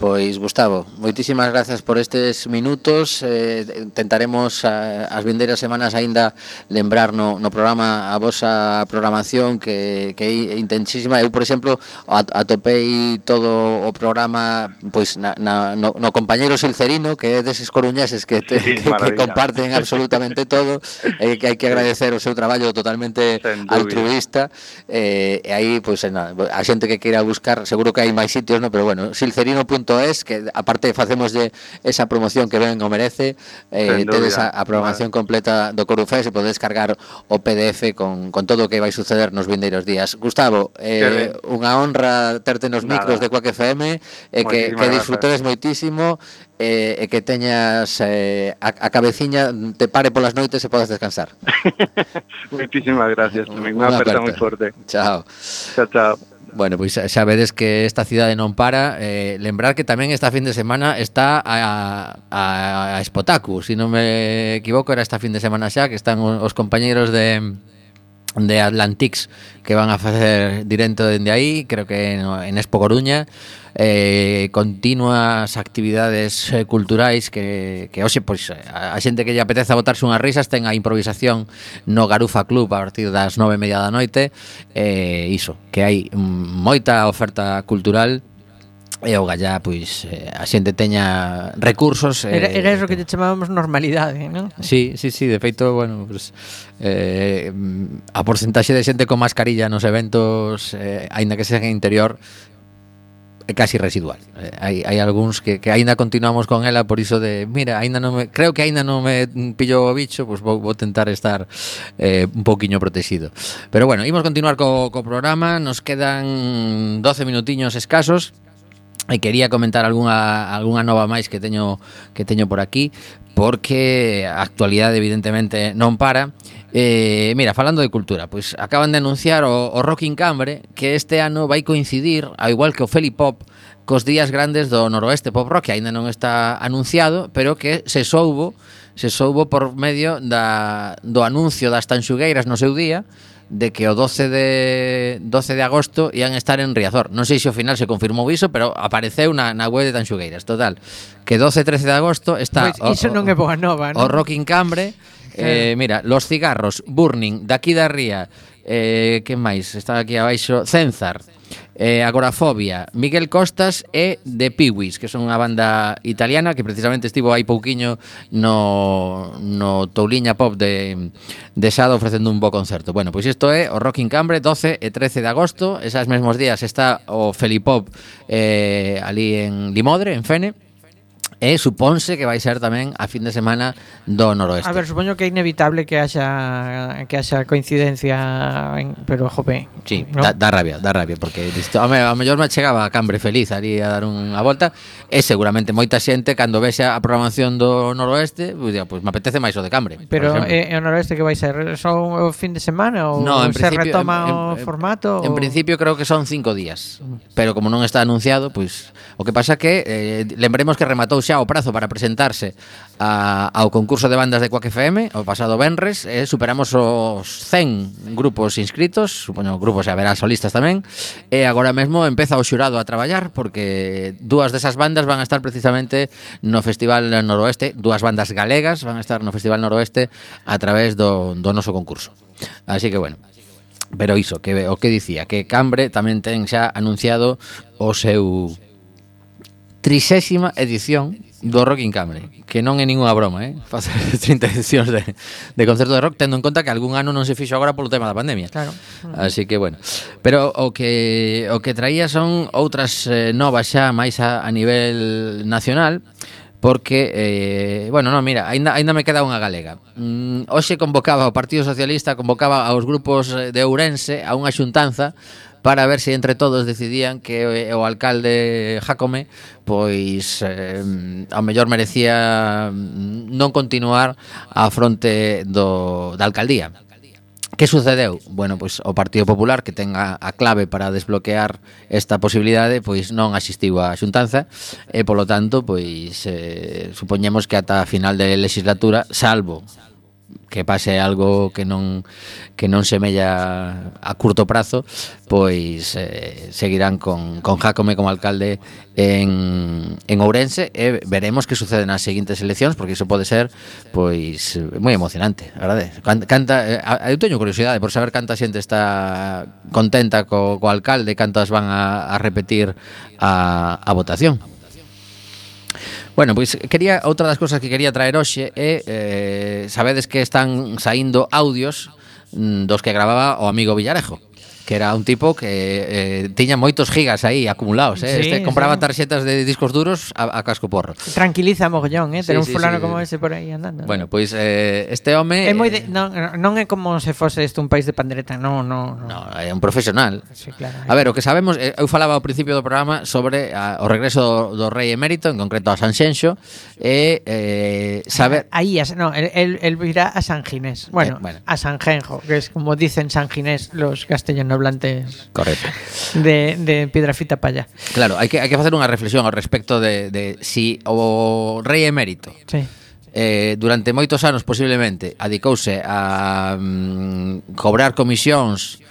Pois, Gustavo, moitísimas grazas por estes minutos. Eh, tentaremos eh, as vindeiras semanas aínda lembrar no, no programa a vosa programación que, que é intensísima. Eu, por exemplo, atopei todo o programa pois na, na, no, no compañero Silcerino, que é deses coruñeses que, te, sí, *laughs* que, que comparten absolutamente todo. e eh, que hai que agradecer o seu traballo totalmente altruista. Eh, e aí, pois, na, a xente que queira buscar, seguro que hai máis sitios, no? pero bueno, silcerino.com .es, que aparte facemoslle esa promoción que ben o merece, eh, tedes a, a programación vale. completa do Corufés e podedes cargar o PDF con, con todo o que vai suceder nos vindeiros días. Gustavo, eh, unha honra terte nos Nada. micros de Quack FM, eh, que, que disfrutedes moitísimo eh, e eh, que teñas eh, a, a cabeciña te pare polas noites e podas descansar. *laughs* Moitísimas gracias, *laughs* tamén unha aperta moi forte. Chao. Chao, chao. Bueno, pois pues, xa vedes que esta cidade non para. Eh, Lembrar que tamén esta fin de semana está a, a, a Espotacu Se si non me equivoco era esta fin de semana xa Que están os compañeros de, de Atlantics que van a facer directo dende aí, creo que en Expo Coruña, eh, continuas actividades eh, culturais que, que hoxe, pois, a, a xente que lle apeteza botarse unhas risas ten a improvisación no Garufa Club a partir das nove e media da noite, eh, iso, que hai moita oferta cultural e o Gallá pois eh, a xente teña recursos eh, era, era eh, iso que te chamábamos normalidade, non? Sí, sí, sí, de feito, bueno, pues, eh, a porcentaxe de xente con mascarilla nos eventos eh, aínda que sean en interior é casi residual. Eh, hai, hai algúns que, que aínda continuamos con ela por iso de, mira, aínda non me, creo que aínda non me pillo o bicho, pois pues vou, vou tentar estar eh, un poquinho protegido. Pero bueno, imos continuar co, co programa, nos quedan 12 minutiños escasos. E quería comentar algunha, algunha nova máis que teño que teño por aquí porque a actualidade evidentemente non para. Eh, mira, falando de cultura, pois acaban de anunciar o, o Rock in Cambre que este ano vai coincidir, ao igual que o Feli Pop, cos días grandes do noroeste pop rock que aínda non está anunciado, pero que se soubo, se soubo por medio da, do anuncio das tanxugueiras no seu día, de que o 12 de 12 de agosto ian estar en Riazor. Non sei se ao final se confirmou iso, pero apareceu na, na web de Tanxugueiras. Total, que 12 e 13 de agosto está pois, iso o, non é boa nova, non? O Rocking Cambre, eh. eh, mira, los cigarros Burning daqui da Ría eh, que máis? Está aquí abaixo. Cenzar, eh, Agorafobia, Miguel Costas e The Peewis, que son unha banda italiana que precisamente estivo aí pouquiño no, no Touliña Pop de, de Sado ofrecendo un bo concerto. Bueno, pois isto é o Rock in Cambre 12 e 13 de agosto, esas mesmos días está o Felipop eh, ali en Limodre, en Fene, e supónse que vai ser tamén a fin de semana do noroeste. A ver, supoño que é inevitable que haxa que haxa coincidencia, en, pero jope. Sí, ¿no? da, da rabia, da rabia porque disto, a, me, a mellor me chegaba a Cambre feliz ali a dar unha volta e seguramente moita xente cando vexa a programación do noroeste, pois diga, pues, me apetece máis o de Cambre. Pero é, é o noroeste que vai ser só o fin de semana ou no, en se retoma en, en, o formato? En, en, en principio creo que son cinco días, pero como non está anunciado, pois pues, o que pasa que eh, lembremos que rematou xa o prazo para presentarse a, ao concurso de bandas de Quack FM o pasado Benres e eh, superamos os 100 grupos inscritos, supoño grupos e haberá solistas tamén, e agora mesmo empeza o xurado a traballar porque dúas desas bandas van a estar precisamente no Festival Noroeste, dúas bandas galegas van a estar no Festival Noroeste a través do, do noso concurso. Así que bueno, Pero iso, que o que dicía, que Cambre tamén ten xa anunciado o seu Trixésima edición do Rock in Cambre Que non é ninguna broma, eh? *laughs* Facer *laughs* 30 edicións de, de concerto de rock Tendo en conta que algún ano non se fixo agora polo tema da pandemia Claro Así que, bueno Pero o que, o que traía son outras eh, novas xa máis a, a nivel nacional porque eh, bueno, non, mira, aínda aínda me queda unha galega. Mm, hoxe convocaba o Partido Socialista convocaba aos grupos eh, de Ourense a unha xuntanza para ver se entre todos decidían que eh, o alcalde Jacome pois eh, ao mellor merecía mm, non continuar a fronte do, da alcaldía. Que sucedeu? Bueno, pois o Partido Popular que ten a, a clave para desbloquear esta posibilidade, pois non asistiu á xuntanza e polo tanto, pois eh, supoñemos que ata a final de legislatura, salvo que pase algo que non que non semella a curto prazo, pois eh, seguirán con, con Jacome como alcalde en, en Ourense e veremos que sucede nas seguintes eleccións porque iso pode ser pois moi emocionante, a verdade. Canta, eh, eu teño curiosidade por saber canta xente está contenta co, co alcalde, cantas van a, a repetir a, a votación. Bueno, pois quería outra das cousas que quería traer hoxe é eh, sabedes que están saindo audios mm, dos que gravaba o amigo Villarejo que era un tipo que eh, tiña moitos gigas aí acumulados, eh? Sí, este compraba sí. tarxetas de discos duros a, a casco porro. Tranquiliza mogollón, eh, ter sí, un sí, fulano sí, como ese por aí andando. Bueno, pois pues, eh, este home é moi de, eh, non, non é como se fose isto un país de pandereta, non, non. No, é un profesional. Sí, claro. A ver, eh. o que sabemos, eh, eu falaba ao principio do programa sobre a, o regreso do, do rei emérito, en concreto a Sanxenxo, e eh, saber ah, Aí, no, el, el virá a San Ginés. Bueno, eh, bueno, a San Genjo, que es como dicen San Ginés los castellanos parlantes Correcto. De, de Piedrafita para allá. Claro, hai que, hai que facer unha reflexión ao respecto de, de si o rei emérito sí. eh, durante moitos anos posiblemente adicouse a mm, cobrar comisións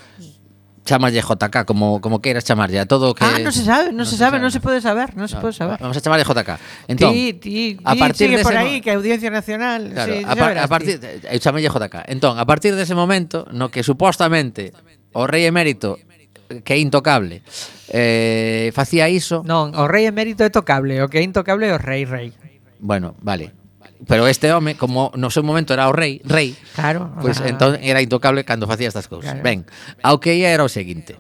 chamalle JK, como, como queiras chamarlle, a todo o que... Ah, non se sabe, non, se, se sabe, sabe, non se pode saber, non no, se pode saber. Vamos a chamarlle JK. Entón, ti, ti, a partir sigue de por aí, que a Audiencia Nacional... Claro, sí, a, par, a partir... Eu chamalle JK. Entón, a partir dese de momento, no que supostamente O rei emérito que é intocable eh, facía iso Non, o rei emérito é tocable O que é intocable é o rei rei Bueno, vale Pero este home, como no seu momento era o rei, rei, Claro pois ah. entón era intocable cando facía estas cousas. Claro. Ben, ao que ia era o seguinte.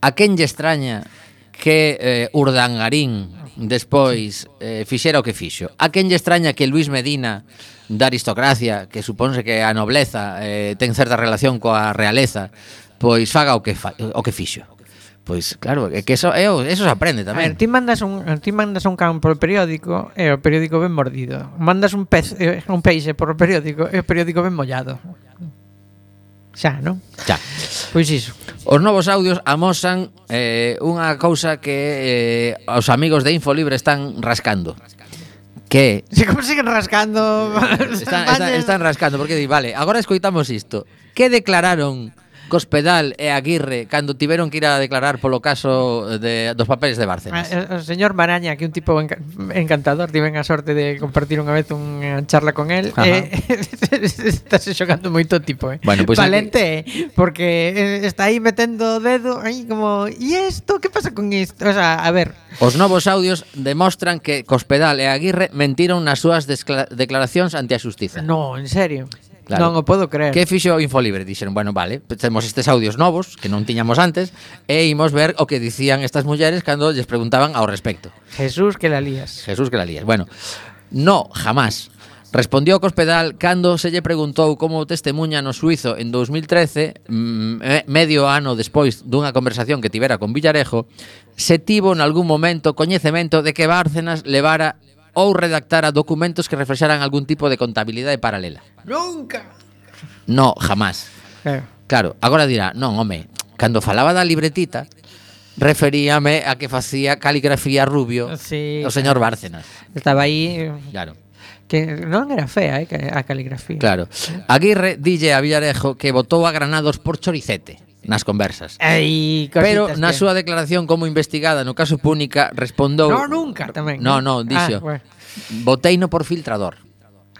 A quen lle extraña que eh, Urdangarín despois eh, fixera o que fixo? A quen lle extraña que Luis Medina da aristocracia que suponse que a nobleza eh, ten certa relación coa realeza pois faga o que fa, o que fixo Pois claro, é que eso, é, eso se aprende tamén. A ver, ti mandas un ti mandas un can por periódico e o periódico ben mordido. Mandas un pez eh, un peixe por o periódico e o periódico ben mollado. Xa, non? Xa. Pois iso. Os novos audios amosan eh, unha cousa que eh, os amigos de Infolibre están rascando que Se consiguen rascando. Están, están, están rascando porque di, vale, agora escoitamos isto. Que declararon Cospedal e Aguirre cando tiveron que ir a declarar polo caso de, dos papeles de Bárcenas. Ah, eh, o señor Maraña, que é un tipo enca encantador, tiven a sorte de compartir unha vez unha charla con el, Ajá. eh, *laughs* estáse xogando moito tipo, eh. Bueno, pues Valente, aquí... porque eh, está aí metendo o dedo aí como, e isto, que pasa con isto? O sea, a ver. Os novos audios demostran que Cospedal e Aguirre mentiron nas súas declaracións ante a xustiza. No, en serio. Claro. Non o podo creer. Que fixo Infolibre? Dixeron, bueno, vale, temos estes audios novos que non tiñamos antes e imos ver o que dicían estas mulleres cando lles preguntaban ao respecto. Jesús que la lías. Jesús que la lías. Bueno, no, jamás. Respondió Cospedal cando se lle preguntou como testemunha no suizo en 2013, mm, eh, medio ano despois dunha conversación que tivera con Villarejo, se tivo en algún momento coñecemento de que Bárcenas levara ou redactara documentos que reflexaran algún tipo de contabilidade paralela. Nunca. No, jamás. Eh. Claro, agora dirá, non, home, cando falaba da libretita, referíame a que facía caligrafía rubio sí, o señor Bárcenas. Estaba aí... Claro. Que non era fea, eh, a caligrafía. Claro. Aguirre dille a Villarejo que votou a Granados por choricete nas conversas. Aí, Pero na que... súa declaración como investigada no caso Púnica respondou No, nunca tamén. No, no, dixo. Ah, bueno. Botei no por filtrador.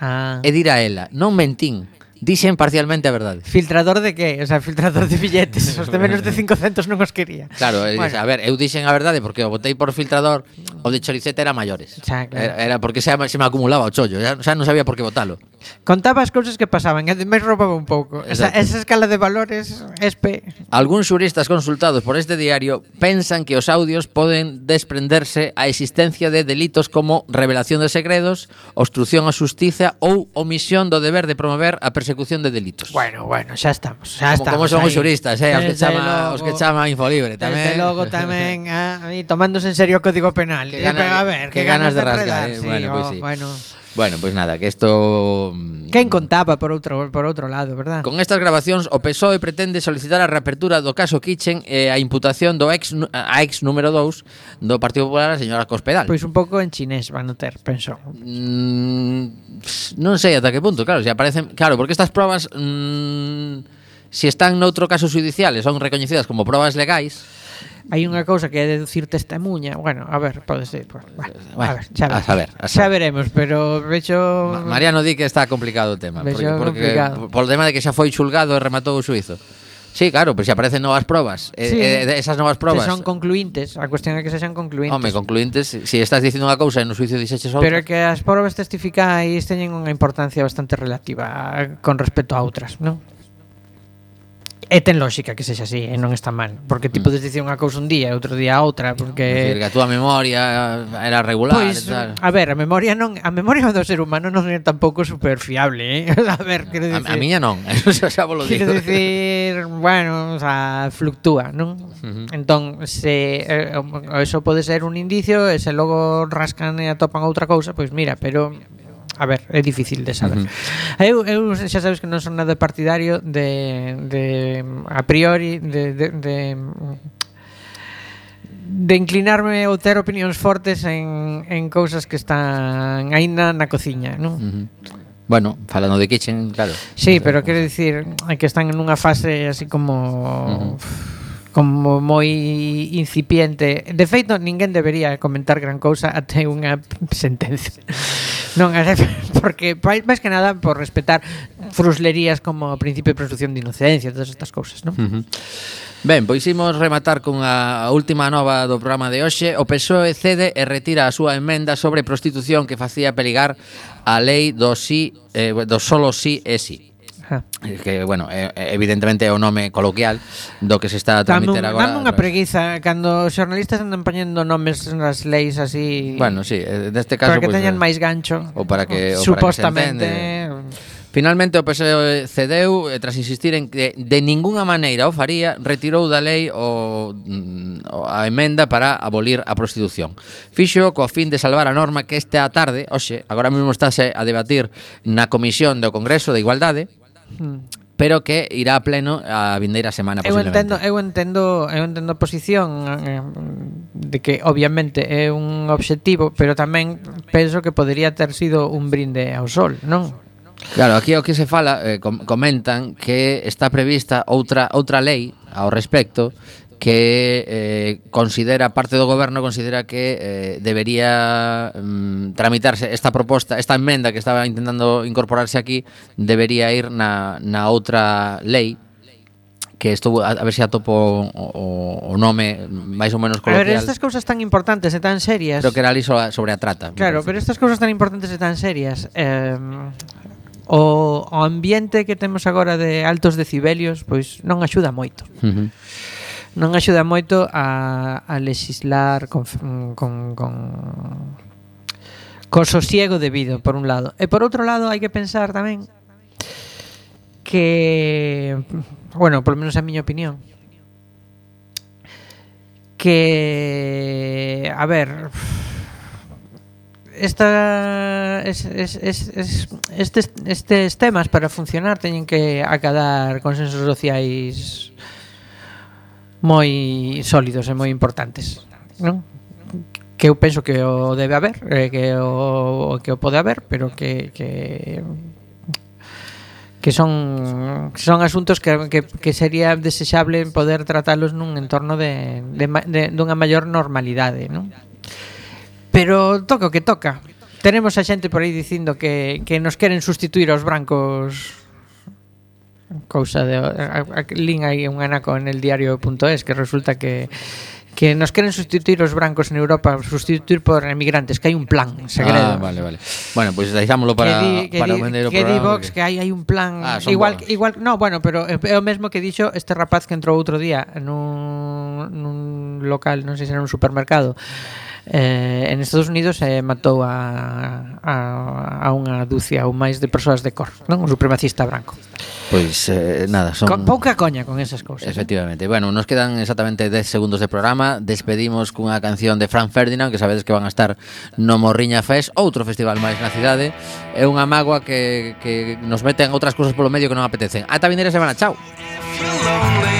Ah. E dirá ela, non mentín, Dixen parcialmente a verdade. Filtrador de que? O sea, filtrador de billetes. Os de menos de *laughs* 500 non os quería. Claro, eh, bueno. a ver, eu dixen a verdade porque o botei por filtrador, o de choricete era maiores. Xa, claro. era, era porque se, se me acumulaba o chollo, xa, xa non sabía por que botalo. Contaba as cousas que pasaban, e ademais roubaba un pouco. Esa, esa escala de valores espe. Algúns xuristas consultados por este diario pensan que os audios poden desprenderse a existencia de delitos como revelación de segredos, obstrucción á xustiza ou omisión do deber de promover a persecución persecución de delitos. Bueno, bueno, xa estamos, xa como, estamos. Como son aí. os xuristas, eh, os que desde chama, logo, os que chama Infolibre tamén. Desde logo tamén, ah, eh, tomándose en serio o Código Penal. *laughs* Que, gana, a ver, que, que ganas, ganas de rasgar, eh? sí, bueno, pois pues, oh, sí. Bueno. Bueno, pois pues nada, que isto Quen mm, contaba por outro por outro lado, verdad? Con estas grabacións o PSOE pretende solicitar a reapertura do caso Kitchen e a imputación do ex a ex número 2 do Partido Popular a señora Cospedal. Pois un pouco en chinés van a ter, penso. Mm, non sei ata que punto, claro, se aparecen, claro, porque estas probas mm, se si están noutro caso judiciales son recoñecidas como probas legais hai unha cousa que é deducir testemunha. Bueno, a ver, pode ser, pues, bueno, bueno, a ver, xa, a saber, a saber. xa veremos, pero vexo Ma Mariano di que está complicado o tema, vexo porque, porque complicado. polo tema de que xa foi xulgado e rematou o suizo. Sí, claro, pero se aparecen novas probas. Sí. Eh, eh, esas novas probas... Se son concluintes, a cuestión é que se sean concluintes. Home, concluintes, se si estás dicindo unha cousa e no suizo dixeches outra... Pero é que as probas testificais teñen unha importancia bastante relativa eh, con respecto a outras, non? E ten lógica que sexa así, e non está mal Porque ti podes mm. dicir unha cousa un día e outro día outra Porque... Decir, que a túa memoria era regular pois, e tal. A ver, a memoria non A memoria do ser humano non é tampouco super fiable eh? *laughs* A ver, quero dicir... A, a miña non, *laughs* eso xa vos lo digo Quero dicir, bueno, o sea, fluctúa, non? Uh -huh. Entón, se, eh, eso pode ser un indicio E se logo rascan e atopan outra cousa Pois pues mira, pero a ver, é difícil de saber. Uh -huh. Eu eu xa sabes que non son nada partidario de de a priori de de, de de inclinarme ou ter opinións fortes en, en cousas que están aínda na cociña, non? Uh -huh. Bueno, falando de kitchen, claro. Sí, pero quero dicir que están en unha fase así como uh -huh. como moi incipiente. De feito, ninguén debería comentar gran cousa até unha *laughs* sentencia. Non, é *laughs* porque máis que nada por respetar fruslerías como o principio de presunción de inocencia, todas estas cousas, non? Uh -huh. Ben, pois imos rematar cunha última nova do programa de hoxe. O PSOE cede e retira a súa emenda sobre prostitución que facía peligar a lei do sí, eh, do solo sí e sí. Eh, que, bueno, eh, eh, evidentemente é o nome coloquial do que se está a transmitir dame, agora. Dame unha preguiza cando os xornalistas andan poñendo nomes nas leis así. Bueno, sí, neste caso para que pues, teñan máis gancho. Ou para que ou supostamente para que se Finalmente o PSOE cedeu e tras insistir en que de ningunha maneira o faría, retirou da lei mm, o, a emenda para abolir a prostitución. Fixo co fin de salvar a norma que esta tarde, oxe, agora mesmo estáse a debatir na Comisión do Congreso de Igualdade, mm pero que irá a pleno a vindeira semana eu entendo, eu entendo, eu entendo a posición eh, de que obviamente é un obxectivo, pero tamén penso que podería ter sido un brinde ao sol, non? Claro, aquí o que se fala, eh, comentan que está prevista outra outra lei ao respecto que eh, considera parte do goberno considera que eh, debería mm, tramitarse esta proposta, esta enmenda que estaba intentando incorporarse aquí debería ir na, na outra lei que estuvo a, a ver se atopo o, o nome máis ou menos coloquial. A ver, estas cousas tan importantes e tan serias. Creo que era ali sobre a trata. Claro, pero estas cousas tan importantes e tan serias eh, o, o ambiente que temos agora de altos decibelios pois non axuda moito. Uh -huh non axuda moito a, a legislar con, con, con co sosiego debido, por un lado. E por outro lado, hai que pensar tamén que, bueno, polo menos a miña opinión, que, a ver, esta, es, es, es, es, estes, estes temas para funcionar teñen que acadar consensos sociais moi sólidos e moi importantes, non? Que eu penso que o debe haber, que o que o pode haber, pero que que que son son asuntos que, que, que sería desexable poder tratalos nun entorno de, de, de dunha maior normalidade, non? Pero toca o que toca. Tenemos a xente por aí dicindo que, que nos queren sustituir aos brancos cousa de a, a, lin aí un anaco en el diario.es que resulta que que nos queren sustituir os brancos en Europa, sustituir por emigrantes, que hai un plan segredo. Ah, vale, vale. Bueno, pois pues deixámoslo para que di, que para di, vender o que programa. Di Vox, porque... que hai hai un plan ah, igual bonos. igual, no, bueno, pero é o mesmo que dixo este rapaz que entrou outro día nun nun local, non sei se era un supermercado Eh, en Estados Unidos eh, matou a, a, a unha dúcia ou máis de persoas de cor, non? Un supremacista branco. Pois eh, nada, son... Con pouca coña con esas cousas. Eh. Efectivamente. Eh? Bueno, nos quedan exactamente 10 segundos de programa. Despedimos cunha canción de Frank Ferdinand, que sabedes que van a estar no Morriña Fest, outro festival máis na cidade. É unha magua que, que nos meten outras cousas polo medio que non apetecen. Ata vindeira semana. Chao. If you're lonely.